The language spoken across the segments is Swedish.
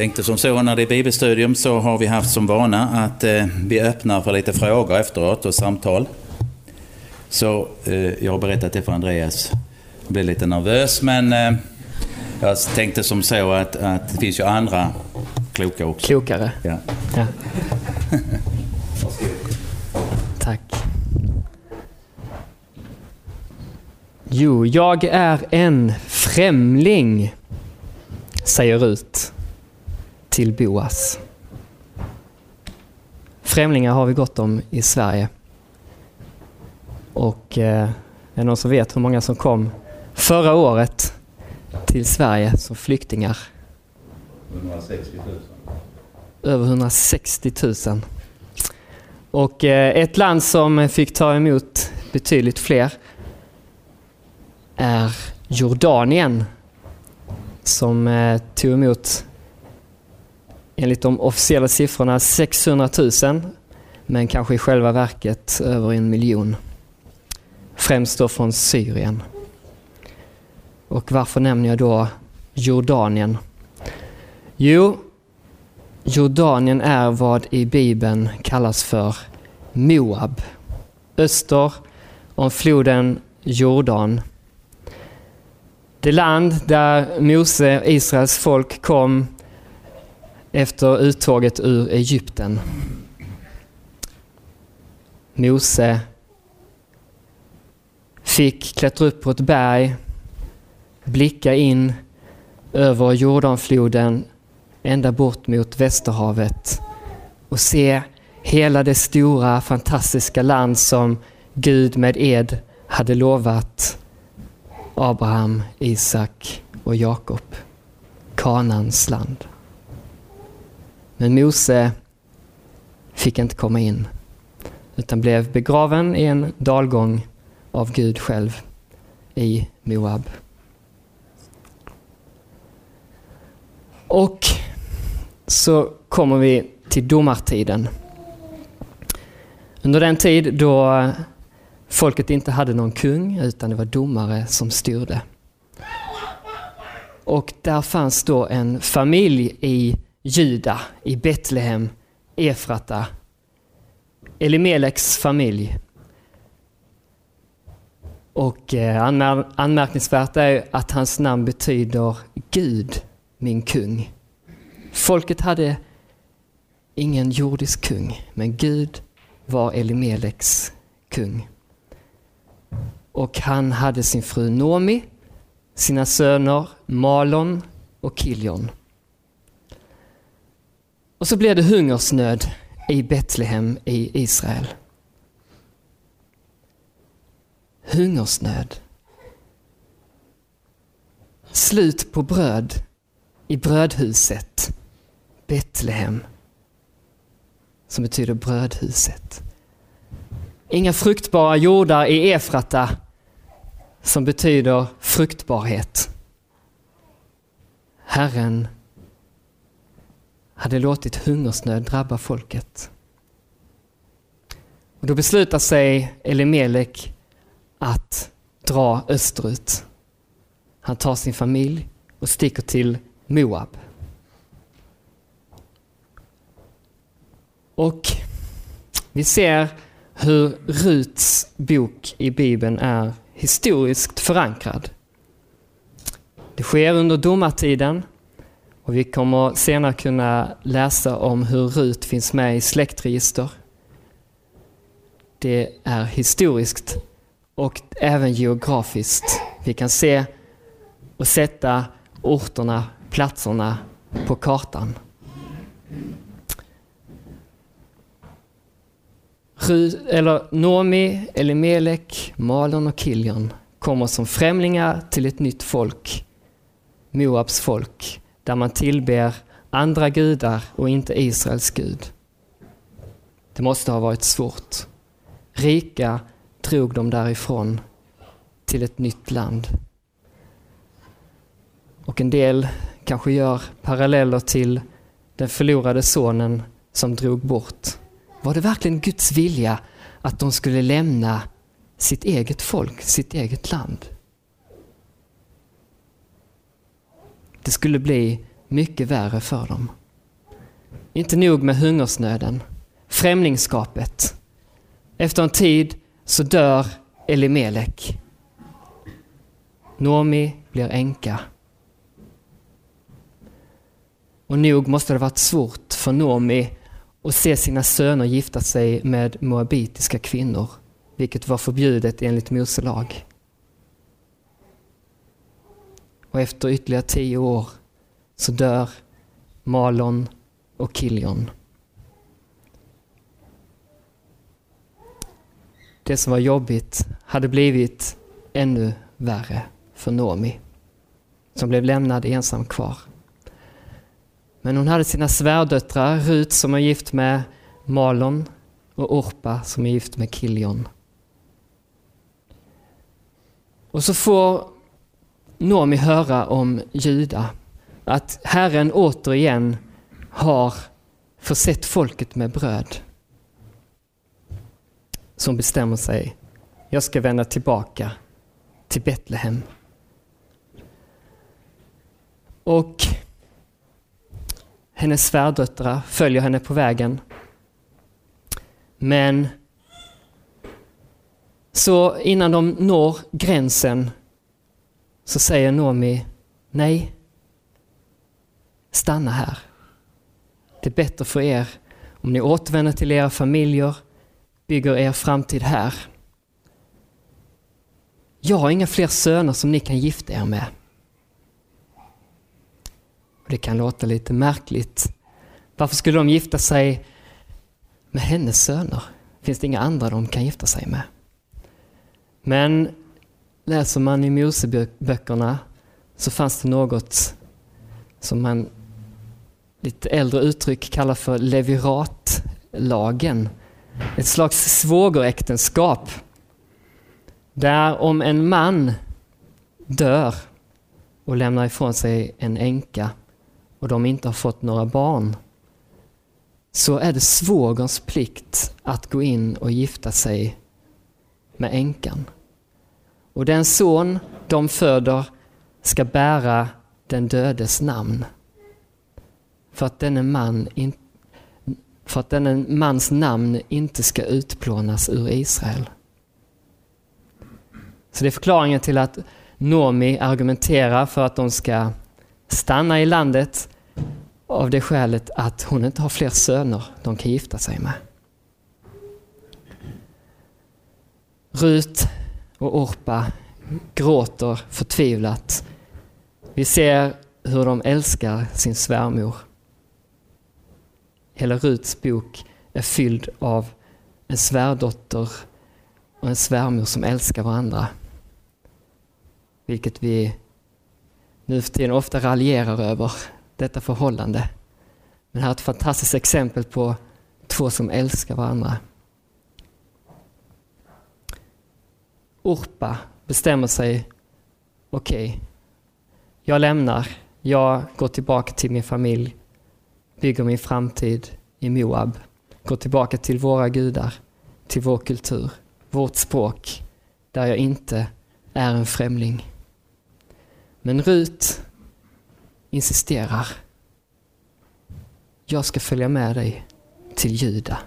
tänkte som så när det är bibelstudium så har vi haft som vana att eh, vi öppnar för lite frågor efteråt och samtal. Så eh, jag har berättat det för Andreas. Jag blev lite nervös men eh, jag tänkte som så att, att det finns ju andra kloka också. Klokare. Ja. Ja. Tack. Jo, jag är en främling, säger Rut till Boas. Främlingar har vi gott om i Sverige. Och eh, är det någon som vet hur många som kom förra året till Sverige som flyktingar? 160 000. Över 160 000. Och eh, ett land som fick ta emot betydligt fler är Jordanien som eh, tog emot enligt de officiella siffrorna 600 000 men kanske i själva verket över en miljon. Främst då från Syrien. Och varför nämner jag då Jordanien? Jo, Jordanien är vad i Bibeln kallas för Moab. Öster om floden Jordan. Det land där Mose, Israels folk, kom efter uttåget ur Egypten. Mose fick klättra upp på ett berg, blicka in över Jordanfloden ända bort mot Västerhavet och se hela det stora fantastiska land som Gud med ed hade lovat Abraham, Isak och Jakob. Kanans land. Men Mose fick inte komma in utan blev begraven i en dalgång av Gud själv i Moab. Och så kommer vi till domartiden. Under den tid då folket inte hade någon kung utan det var domare som styrde. Och där fanns då en familj i Juda, i Betlehem, Efrata, Elimeleks familj. Och eh, anmär anmärkningsvärt är att hans namn betyder Gud, min kung. Folket hade ingen jordisk kung, men Gud var Elimeleks kung. Och han hade sin fru Nomi, sina söner Malon och Kiljon. Och så blev det hungersnöd i Betlehem i Israel. Hungersnöd. Slut på bröd i brödhuset Betlehem som betyder brödhuset. Inga fruktbara jordar i Efrata som betyder fruktbarhet. Herren hade låtit hungersnöd drabba folket. Och då beslutar sig Elimelek att dra österut. Han tar sin familj och sticker till Moab. Och vi ser hur Ruts bok i Bibeln är historiskt förankrad. Det sker under domartiden och vi kommer senare kunna läsa om hur Rut finns med i släktregister. Det är historiskt och även geografiskt. Vi kan se och sätta orterna, platserna på kartan. eller Nomi, Elimelek, Malon och Kiljon kommer som främlingar till ett nytt folk, Moabs folk, där man tillber andra gudar och inte Israels Gud. Det måste ha varit svårt. Rika drog de därifrån till ett nytt land. Och en del kanske gör paralleller till den förlorade sonen som drog bort. Var det verkligen Guds vilja att de skulle lämna sitt eget folk, sitt eget land? Det skulle bli mycket värre för dem. Inte nog med hungersnöden, främlingskapet. Efter en tid så dör Elimelek. Nomi blir änka. Och nog måste det varit svårt för Nomi att se sina söner gifta sig med moabitiska kvinnor, vilket var förbjudet enligt Mose lag. Och efter ytterligare tio år så dör Malon och Kilion. Det som var jobbigt hade blivit ännu värre för Nomi, som blev lämnad ensam kvar. Men hon hade sina svärdöttrar, Rut som är gift med Malon och Orpa som är gift med Kilion. Och så får Nomi höra om Juda, att Herren återigen har försett folket med bröd. Som bestämmer sig, jag ska vända tillbaka till Betlehem. Och hennes svärdöttrar följer henne på vägen. Men så innan de når gränsen så säger Nomi, nej, stanna här. Det är bättre för er om ni återvänder till era familjer, bygger er framtid här. Jag har inga fler söner som ni kan gifta er med. Det kan låta lite märkligt. Varför skulle de gifta sig med hennes söner? Finns det inga andra de kan gifta sig med? Men läser man i Moseböckerna så fanns det något som man lite äldre uttryck kallar för leviratlagen. Ett slags svågeräktenskap. Där om en man dör och lämnar ifrån sig en änka och de inte har fått några barn så är det svågerns plikt att gå in och gifta sig med änkan. Och den son de föder ska bära den dödes namn. För att denne, man in, för att denne mans namn inte ska utplånas ur Israel. Så det är förklaringen till att Nomi argumenterar för att de ska stanna i landet av det skälet att hon inte har fler söner de kan gifta sig med. Rut och Orpa gråter förtvivlat. Vi ser hur de älskar sin svärmor. Hela Ruts bok är fylld av en svärdotter och en svärmor som älskar varandra. Vilket vi nu för tiden ofta raljerar över, detta förhållande. Men här är ett fantastiskt exempel på två som älskar varandra. Orpa bestämmer sig, okej, okay, jag lämnar, jag går tillbaka till min familj, bygger min framtid i Moab, går tillbaka till våra gudar, till vår kultur, vårt språk, där jag inte är en främling. Men Rut insisterar. Jag ska följa med dig till Juda.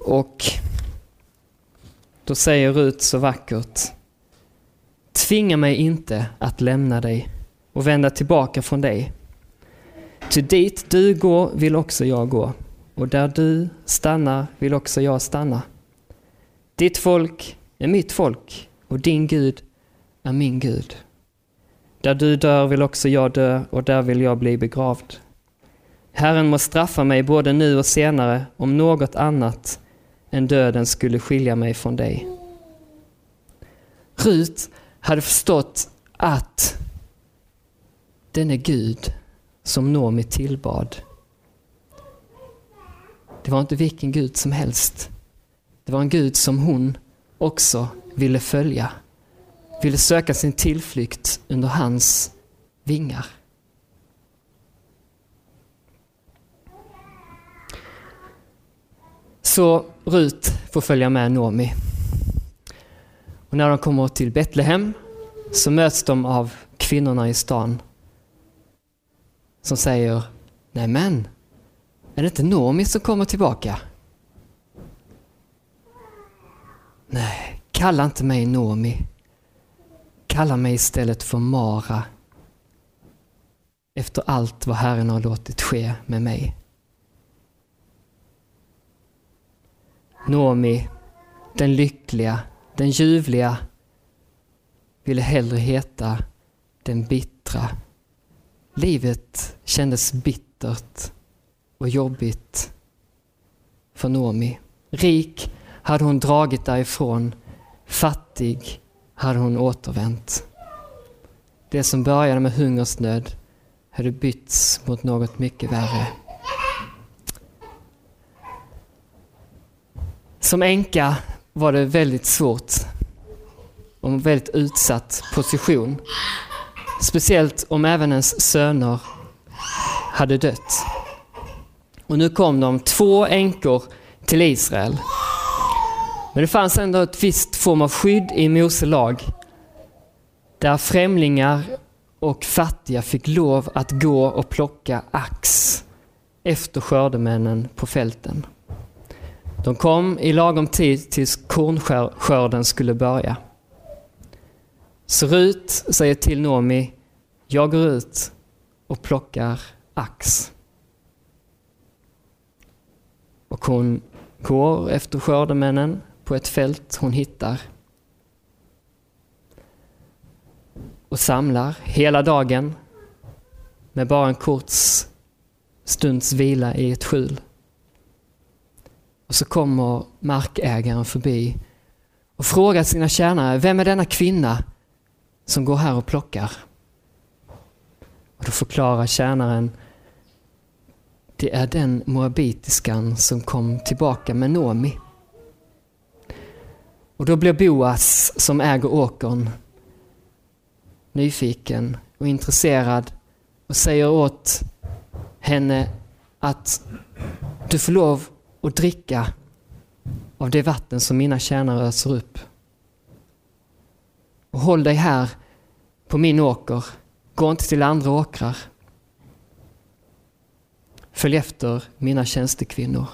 Och då säger Rut så vackert. Tvinga mig inte att lämna dig och vända tillbaka från dig. Ty dit du går vill också jag gå och där du stannar vill också jag stanna. Ditt folk är mitt folk och din Gud är min Gud. Där du dör vill också jag dö och där vill jag bli begravd. Herren må straffa mig både nu och senare om något annat än döden skulle skilja mig från dig. Rut hade förstått att denne Gud som Nomi tillbad, det var inte vilken Gud som helst. Det var en Gud som hon också ville följa. Ville söka sin tillflykt under hans vingar. Så Rut får följa med Nomi. Och när de kommer till Betlehem så möts de av kvinnorna i stan som säger Nej men, är det inte Noomi som kommer tillbaka? Nej, kalla inte mig Noomi. Kalla mig istället för Mara. Efter allt vad Herren har låtit ske med mig. Noomi, den lyckliga, den ljuvliga, ville hellre heta den bittra. Livet kändes bittert och jobbigt för Noomi. Rik hade hon dragit därifrån. Fattig hade hon återvänt. Det som började med hungersnöd hade bytts mot något mycket värre. Som änka var det väldigt svårt och en väldigt utsatt position. Speciellt om även ens söner hade dött. Och nu kom de två änkor till Israel. Men det fanns ändå ett visst form av skydd i Mose lag. Där främlingar och fattiga fick lov att gå och plocka ax efter skördemännen på fälten. De kom i lagom tid tills kornskörden skulle börja. Så Rut säger till Nomi, jag går ut och plockar ax. Och hon går efter skördemännen på ett fält hon hittar. Och samlar hela dagen med bara en kort stunds vila i ett skjul. Och så kommer markägaren förbi och frågar sina tjänare, vem är denna kvinna som går här och plockar? Och då förklarar tjänaren, det är den moabitiskan som kom tillbaka med Nomi. Och då blir Boas, som äger åkern, nyfiken och intresserad och säger åt henne att du får lov och dricka av det vatten som mina tjänare öser upp. Och håll dig här på min åker, gå inte till andra åkrar. Följ efter mina tjänstekvinnor.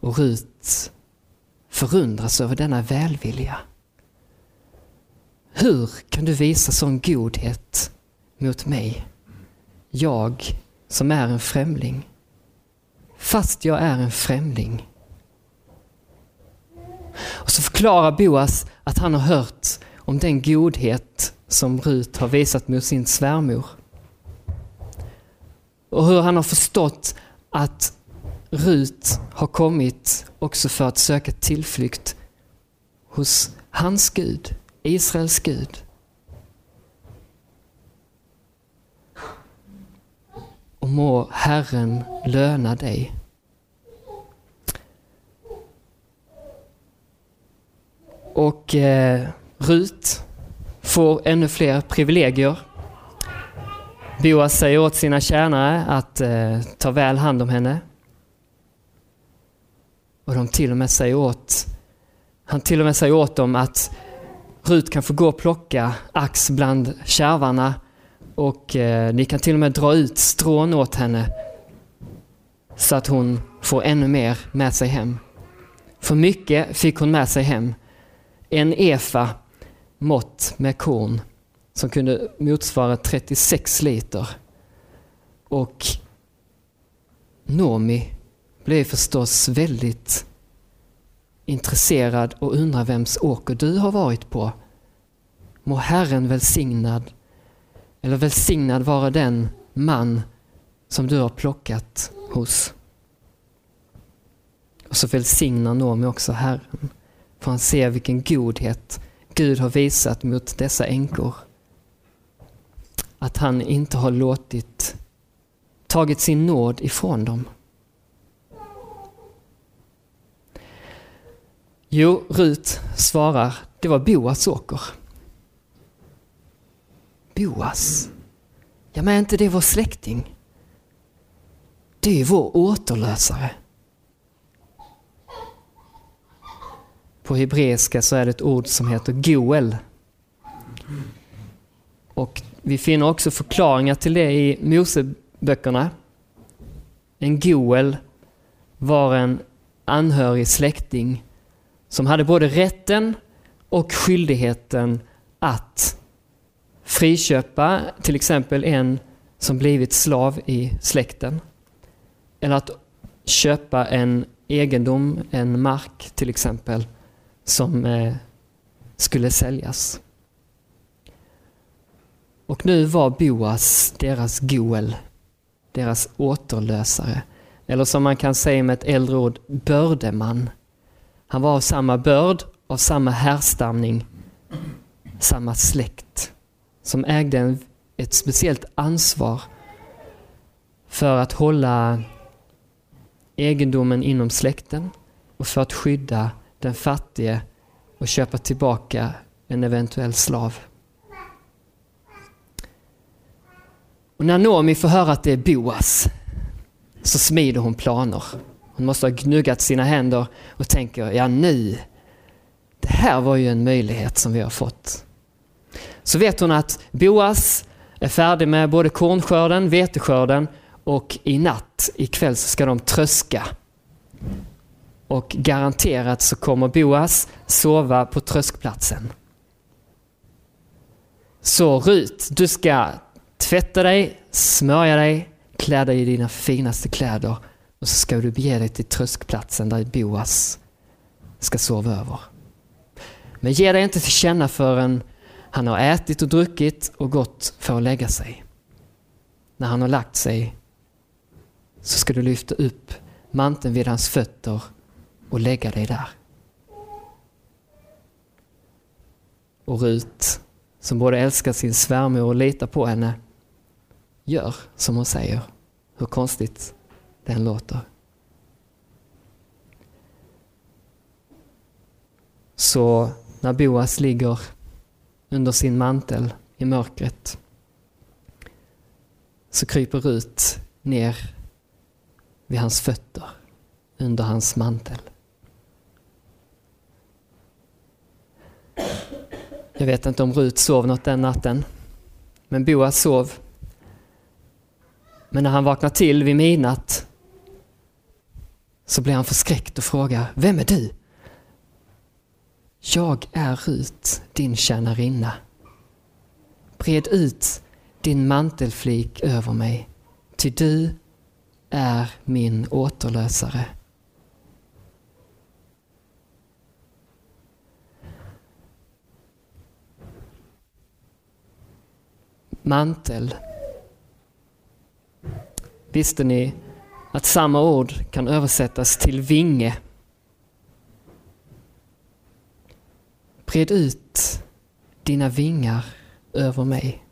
Och Rut förundras över denna välvilja. Hur kan du visa sån godhet mot mig? Jag som är en främling. Fast jag är en främling. Och så förklarar Boas att han har hört om den godhet som Rut har visat mot sin svärmor. Och hur han har förstått att Rut har kommit också för att söka tillflykt hos hans Gud, Israels Gud. Och må Herren löna dig. Och eh, Rut får ännu fler privilegier. Boas säger åt sina tjänare att eh, ta väl hand om henne. Och de till och med säger åt, han till och med säger åt dem att Rut kan få gå och plocka ax bland kärvarna och eh, ni kan till och med dra ut strån åt henne så att hon får ännu mer med sig hem. För mycket fick hon med sig hem. En efa mått med korn som kunde motsvara 36 liter. Och Nomi blev förstås väldigt intresserad och undrar vems åker du har varit på. Må Herren välsignad, eller välsignad vara den man som du har plockat hos. Och så välsignar Nomi också Herren, för han ser vilken godhet Gud har visat mot dessa änkor. Att han inte har låtit, tagit sin nåd ifrån dem. Jo, Rut svarar, det var Boas åker. Boas? Ja, men är inte det vår släkting? Det är vår återlösare. På hebreiska så är det ett ord som heter goel. Och vi finner också förklaringar till det i Moseböckerna. En goel var en anhörig släkting som hade både rätten och skyldigheten att friköpa till exempel en som blivit slav i släkten. Eller att köpa en egendom, en mark till exempel, som eh, skulle säljas. Och nu var Boas deras goel, deras återlösare. Eller som man kan säga med ett äldre ord, bördeman. Han var av samma börd, av samma härstamning, samma släkt. Som ägde en, ett speciellt ansvar för att hålla egendomen inom släkten och för att skydda den fattige och köpa tillbaka en eventuell slav. Och när Noomi får höra att det är Boas så smider hon planer. Hon måste ha gnuggat sina händer och tänker, ja nu, det här var ju en möjlighet som vi har fått. Så vet hon att Boas är färdig med både kornskörden, veteskörden och i natt, ikväll så ska de tröska. Och garanterat så kommer Boas sova på tröskplatsen. Så Rut, du ska tvätta dig, smörja dig, klä dig i dina finaste kläder och så ska du bege dig till tröskplatsen där Boas ska sova över. Men ge dig inte till känna förrän han har ätit och druckit och gått för att lägga sig. När han har lagt sig så ska du lyfta upp manteln vid hans fötter och lägga dig där. Och Rut, som både älskar sin svärmor och litar på henne, gör som hon säger. Hur konstigt den låter. Så när Boas ligger under sin mantel i mörkret så kryper Rut ner vid hans fötter under hans mantel. Jag vet inte om Rut sov något den natten, men Boas sov. Men när han vaknar till vid midnatt så blir han förskräckt och frågar, vem är du? Jag är Rut, din tjänarinna. Bred ut din mantelflik över mig, ty du är min återlösare. Mantel. Visste ni att samma ord kan översättas till vinge? Bred ut dina vingar över mig.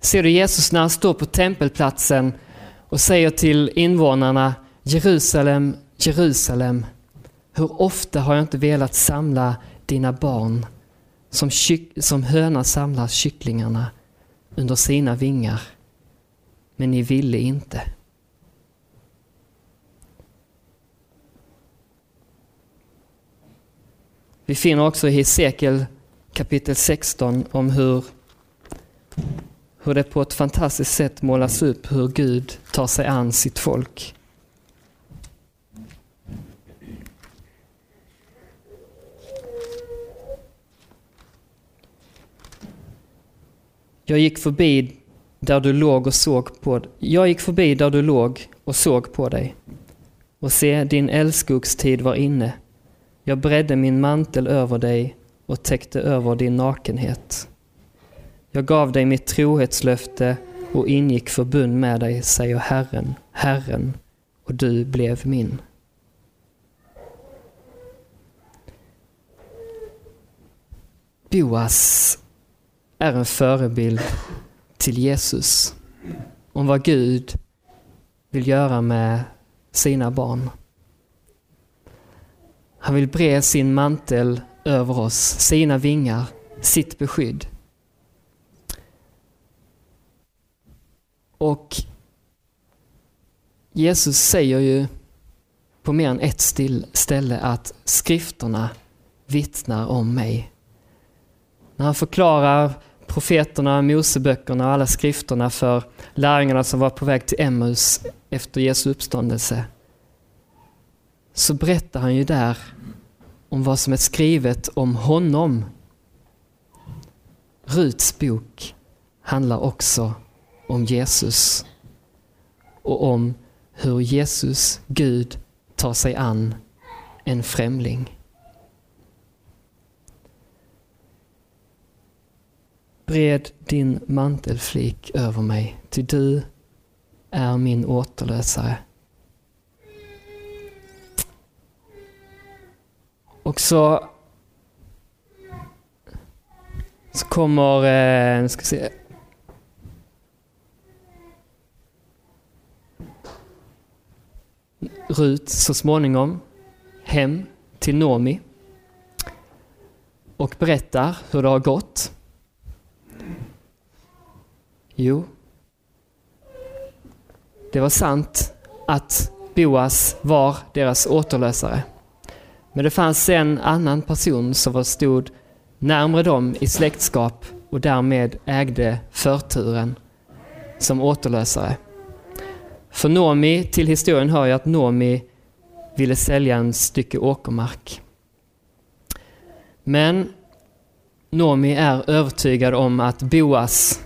Ser du Jesus när han står på tempelplatsen och säger till invånarna Jerusalem, Jerusalem, hur ofta har jag inte velat samla dina barn som, som höna samlar kycklingarna under sina vingar, men ni ville inte. Vi finner också i Hesekiel kapitel 16 om hur hur det på ett fantastiskt sätt målas upp hur Gud tar sig an sitt folk. Jag gick förbi där du låg och såg på Jag gick förbi där du låg och såg på dig. Och se, din älskogstid var inne. Jag bredde min mantel över dig och täckte över din nakenhet. Jag gav dig mitt trohetslöfte och ingick förbund med dig, säger Herren, Herren, och du blev min. Boas är en förebild till Jesus om vad Gud vill göra med sina barn. Han vill bre sin mantel över oss, sina vingar, sitt beskydd. Och Jesus säger ju på mer än ett ställe att skrifterna vittnar om mig. När han förklarar profeterna, Moseböckerna och alla skrifterna för lärjungarna som var på väg till Emmaus efter Jesu uppståndelse så berättar han ju där om vad som är skrivet om honom. Ruts bok handlar också om Jesus och om hur Jesus, Gud, tar sig an en främling. Bred din mantelflik över mig, ty du är min återlösare. Och så, så kommer, eh, nu ska se, Rut så småningom hem till Nomi och berättar hur det har gått. Jo, det var sant att Boas var deras återlösare. Men det fanns en annan person som stod närmre dem i släktskap och därmed ägde förturen som återlösare. För Nomi, till historien hör ju att Nomi ville sälja en stycke åkermark. Men Nomi är övertygad om att Boas,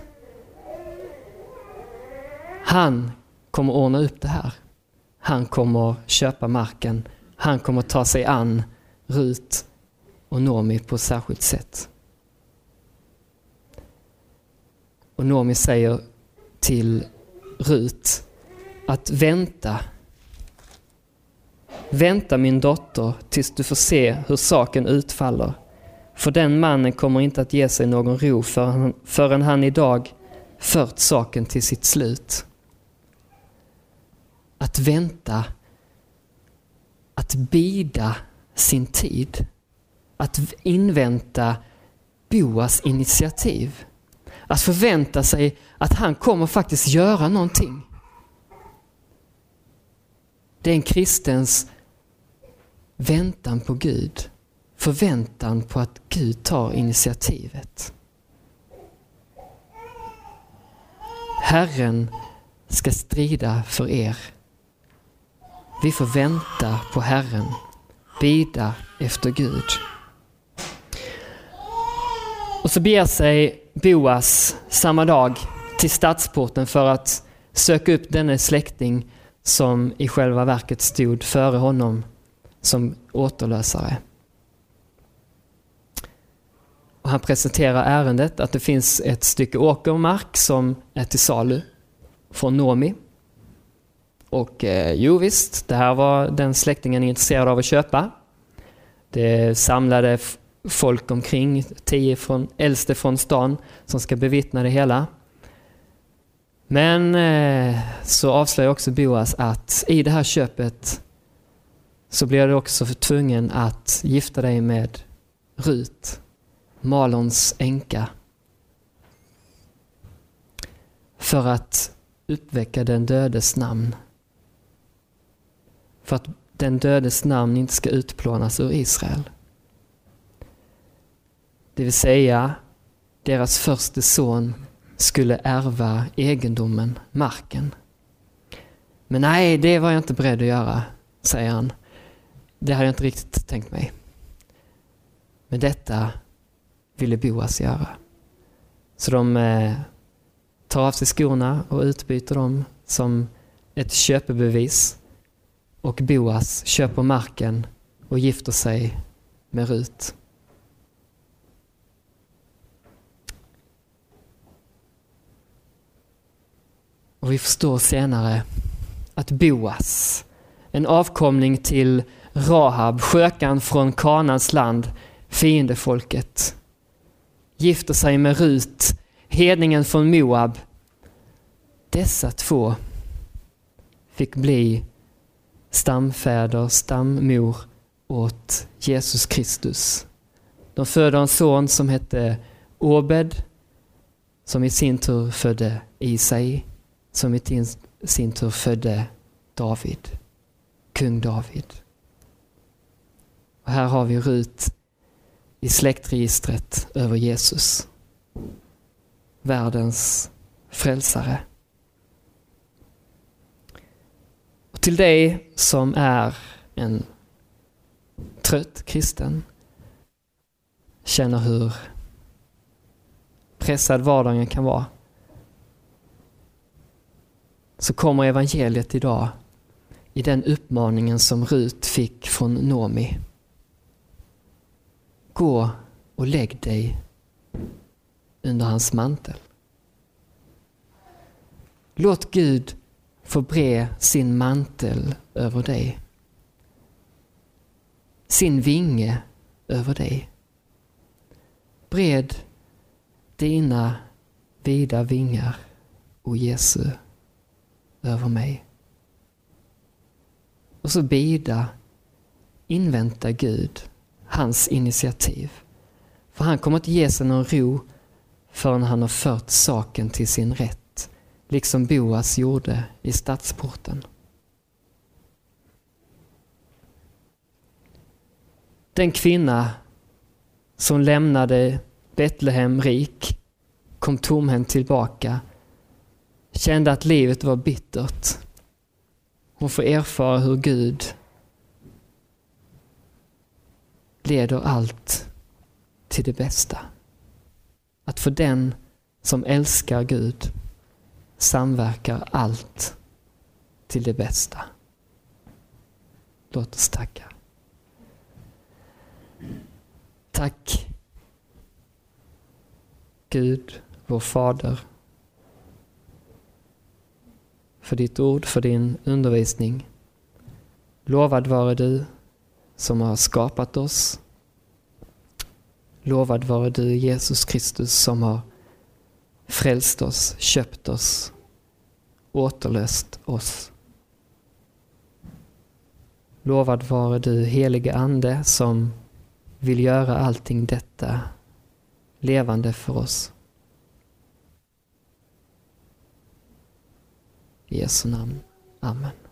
han kommer ordna upp det här. Han kommer köpa marken. Han kommer ta sig an Rut och Nomi på ett särskilt sätt. Och Nomi säger till Rut att vänta. Vänta min dotter tills du får se hur saken utfaller. För den mannen kommer inte att ge sig någon ro förrän, förrän han idag fört saken till sitt slut. Att vänta, att bida sin tid, att invänta Boas initiativ. Att förvänta sig att han kommer faktiskt göra någonting. Det är en kristens väntan på Gud. Förväntan på att Gud tar initiativet. Herren ska strida för er. Vi får vänta på Herren, bida efter Gud. Och så beger sig Boas samma dag till stadsporten för att söka upp denne släkting som i själva verket stod före honom som återlösare. Och han presenterar ärendet att det finns ett stycke åkermark som är till salu från Nomi. Och eh, jo visst, det här var den släktingen intresserad av att köpa. Det samlade folk omkring, tio från, äldste från stan som ska bevittna det hela. Men eh, så avslöjar också Boas att i det här köpet så blir du också tvungen att gifta dig med Rut, Malons änka. För att uppväcka den dödes namn. För att den dödes namn inte ska utplånas ur Israel. Det vill säga, deras första son skulle ärva egendomen, marken. Men nej, det var jag inte beredd att göra, säger han. Det hade jag inte riktigt tänkt mig. Men detta ville Boas göra. Så de eh, tar av sig skorna och utbyter dem som ett köpebevis. Och Boas köper marken och gifter sig med Rut. Och vi förstår senare att Boas, en avkomling till Rahab, skökan från Kanans land, fiendefolket, gifter sig med Rut, hedningen från Moab. Dessa två fick bli stamfäder, stammor åt Jesus Kristus. De födde en son som hette Obed, som i sin tur födde Isai som i sin tur födde David, kung David. Och här har vi Rut i släktregistret över Jesus. världens frälsare. Och till dig som är en trött kristen, känner hur pressad vardagen kan vara, så kommer evangeliet idag i den uppmaningen som Rut fick från Nomi. Gå och lägg dig under hans mantel. Låt Gud få bre sin mantel över dig. Sin vinge över dig. Bred dina vida vingar, o Jesu, över mig. Och så bida, invänta Gud, hans initiativ. För han kommer inte ge sig någon ro förrän han har fört saken till sin rätt, liksom Boas gjorde i stadsporten. Den kvinna som lämnade Betlehem rik, kom tomhänt tillbaka, kände att livet var bittert. Hon får erfara hur Gud leder allt till det bästa. Att för den som älskar Gud samverkar allt till det bästa. Låt oss tacka. Tack Gud, vår Fader, för ditt ord, för din undervisning. Lovad vare du som har skapat oss. Lovad vare du Jesus Kristus som har frälst oss, köpt oss, återlöst oss. Lovad vare du helige Ande som vill göra allting detta levande för oss. I Jesu namn. Amen.